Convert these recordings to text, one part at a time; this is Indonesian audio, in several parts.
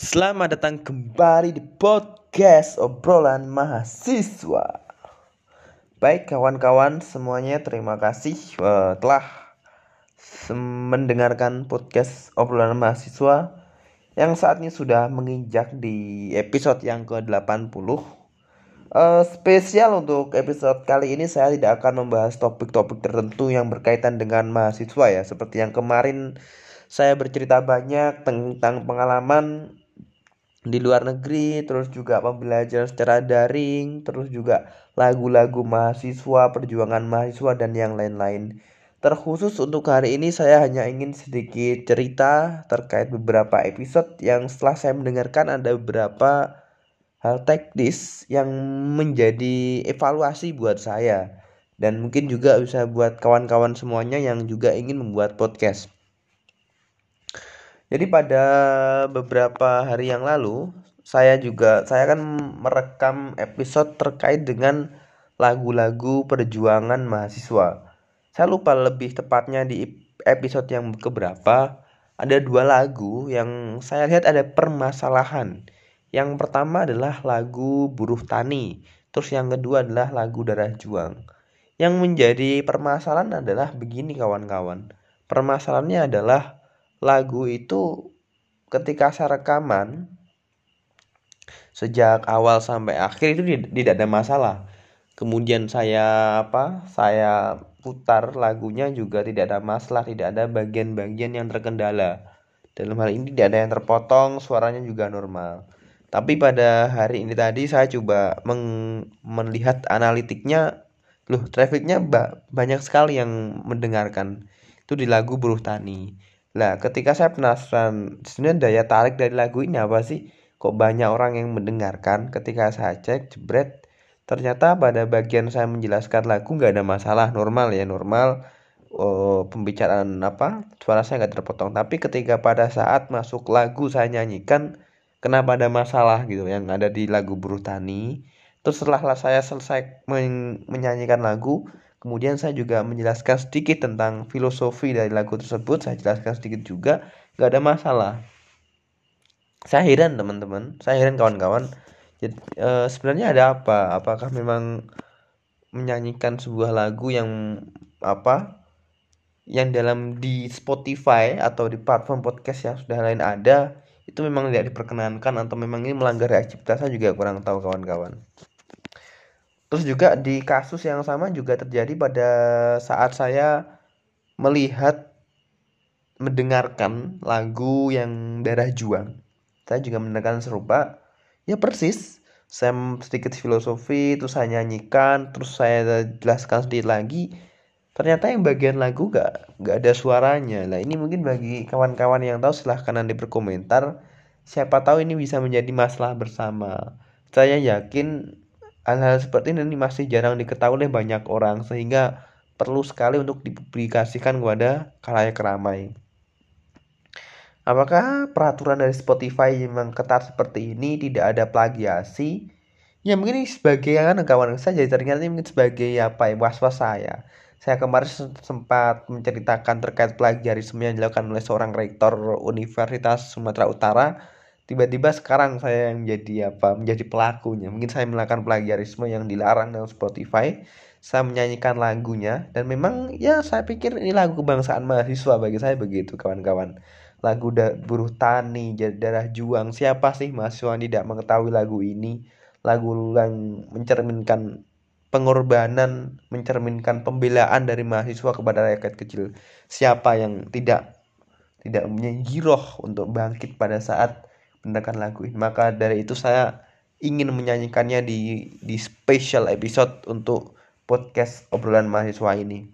Selamat datang kembali di podcast obrolan mahasiswa. Baik kawan-kawan semuanya terima kasih uh, telah mendengarkan podcast obrolan mahasiswa yang saatnya sudah menginjak di episode yang ke-80. Uh, spesial untuk episode kali ini saya tidak akan membahas topik-topik tertentu yang berkaitan dengan mahasiswa ya seperti yang kemarin saya bercerita banyak tentang pengalaman di luar negeri, terus juga pembelajaran secara daring, terus juga lagu-lagu mahasiswa, perjuangan mahasiswa dan yang lain-lain. Terkhusus untuk hari ini saya hanya ingin sedikit cerita terkait beberapa episode yang setelah saya mendengarkan ada beberapa hal teknis yang menjadi evaluasi buat saya dan mungkin juga bisa buat kawan-kawan semuanya yang juga ingin membuat podcast. Jadi pada beberapa hari yang lalu saya juga saya akan merekam episode terkait dengan lagu-lagu perjuangan mahasiswa. Saya lupa lebih tepatnya di episode yang keberapa ada dua lagu yang saya lihat ada permasalahan. Yang pertama adalah lagu Buruh Tani, terus yang kedua adalah lagu Darah Juang. Yang menjadi permasalahan adalah begini kawan-kawan. Permasalahannya adalah lagu itu ketika saya rekaman sejak awal sampai akhir itu tidak ada masalah. Kemudian saya apa? Saya putar lagunya juga tidak ada masalah, tidak ada bagian-bagian yang terkendala. Dalam hal ini tidak ada yang terpotong, suaranya juga normal. Tapi pada hari ini tadi saya coba melihat analitiknya, loh trafficnya banyak sekali yang mendengarkan. Itu di lagu Buruh Tani lah ketika saya penasaran sebenarnya daya tarik dari lagu ini apa sih? Kok banyak orang yang mendengarkan? Ketika saya cek jebret ternyata pada bagian saya menjelaskan lagu nggak ada masalah normal ya normal. Oh, pembicaraan apa? Suara saya nggak terpotong. Tapi ketika pada saat masuk lagu saya nyanyikan kenapa ada masalah gitu yang ada di lagu Buruh Tani. Terus setelah saya selesai men menyanyikan lagu Kemudian saya juga menjelaskan sedikit tentang filosofi dari lagu tersebut. Saya jelaskan sedikit juga, gak ada masalah. Saya heran teman-teman, saya heran kawan-kawan. E, sebenarnya ada apa? Apakah memang menyanyikan sebuah lagu yang apa? Yang dalam di Spotify atau di platform podcast yang sudah lain ada itu memang tidak diperkenankan atau memang ini melanggar hak cipta saya juga kurang tahu kawan-kawan. Terus juga di kasus yang sama juga terjadi pada saat saya melihat mendengarkan lagu yang Darah Juang. Saya juga mendengarkan serupa. Ya persis. Saya sedikit filosofi, terus saya nyanyikan, terus saya jelaskan sedikit lagi. Ternyata yang bagian lagu gak, gak ada suaranya. Nah ini mungkin bagi kawan-kawan yang tahu silahkan nanti berkomentar. Siapa tahu ini bisa menjadi masalah bersama. Saya yakin Hal-hal seperti ini masih jarang diketahui oleh banyak orang sehingga perlu sekali untuk dipublikasikan kepada kalayak ramai. Apakah peraturan dari Spotify memang ketat seperti ini tidak ada plagiasi? Ya mungkin ini sebagai yang kawan saya jadi ternyata ini mungkin sebagai apa ya was-was saya. Saya kemarin sempat menceritakan terkait plagiarisme yang dilakukan oleh seorang rektor Universitas Sumatera Utara tiba-tiba sekarang saya yang jadi apa menjadi pelakunya. Mungkin saya melakukan plagiarisme yang dilarang dalam Spotify. Saya menyanyikan lagunya. Dan memang ya saya pikir ini lagu kebangsaan mahasiswa bagi saya begitu kawan-kawan. Lagu da buruh tani darah juang. Siapa sih mahasiswa yang tidak mengetahui lagu ini? Lagu yang mencerminkan pengorbanan mencerminkan pembelaan dari mahasiswa kepada rakyat kecil. Siapa yang tidak tidak punya giroh untuk bangkit pada saat mendengarkan lagu ini. Maka dari itu saya ingin menyanyikannya di di special episode untuk podcast obrolan mahasiswa ini.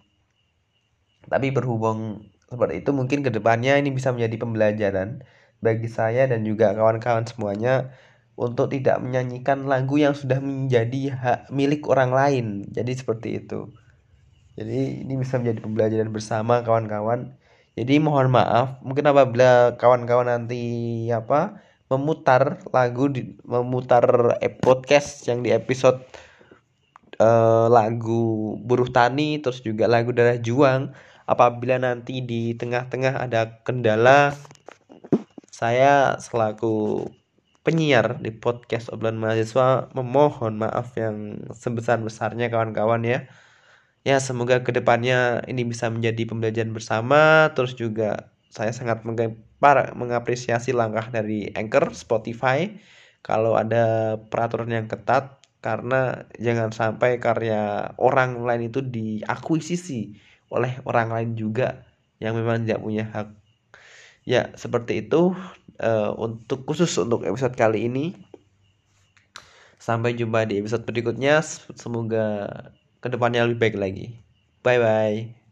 Tapi berhubung seperti itu mungkin ke depannya ini bisa menjadi pembelajaran bagi saya dan juga kawan-kawan semuanya untuk tidak menyanyikan lagu yang sudah menjadi hak milik orang lain. Jadi seperti itu. Jadi ini bisa menjadi pembelajaran bersama kawan-kawan. Jadi mohon maaf mungkin apabila kawan-kawan nanti apa memutar lagu di memutar eh, podcast yang di episode uh, lagu Buruh Tani terus juga lagu Darah Juang apabila nanti di tengah-tengah ada kendala saya selaku penyiar di podcast obrolan mahasiswa memohon maaf yang sebesar-besarnya kawan-kawan ya. Ya semoga ke depannya ini bisa menjadi pembelajaran bersama. Terus juga saya sangat mengapresiasi langkah dari Anchor, Spotify kalau ada peraturan yang ketat karena jangan sampai karya orang lain itu diakuisisi oleh orang lain juga yang memang tidak punya hak. Ya, seperti itu uh, untuk khusus untuk episode kali ini. Sampai jumpa di episode berikutnya. Semoga ke depannya lebih baik lagi. Bye bye.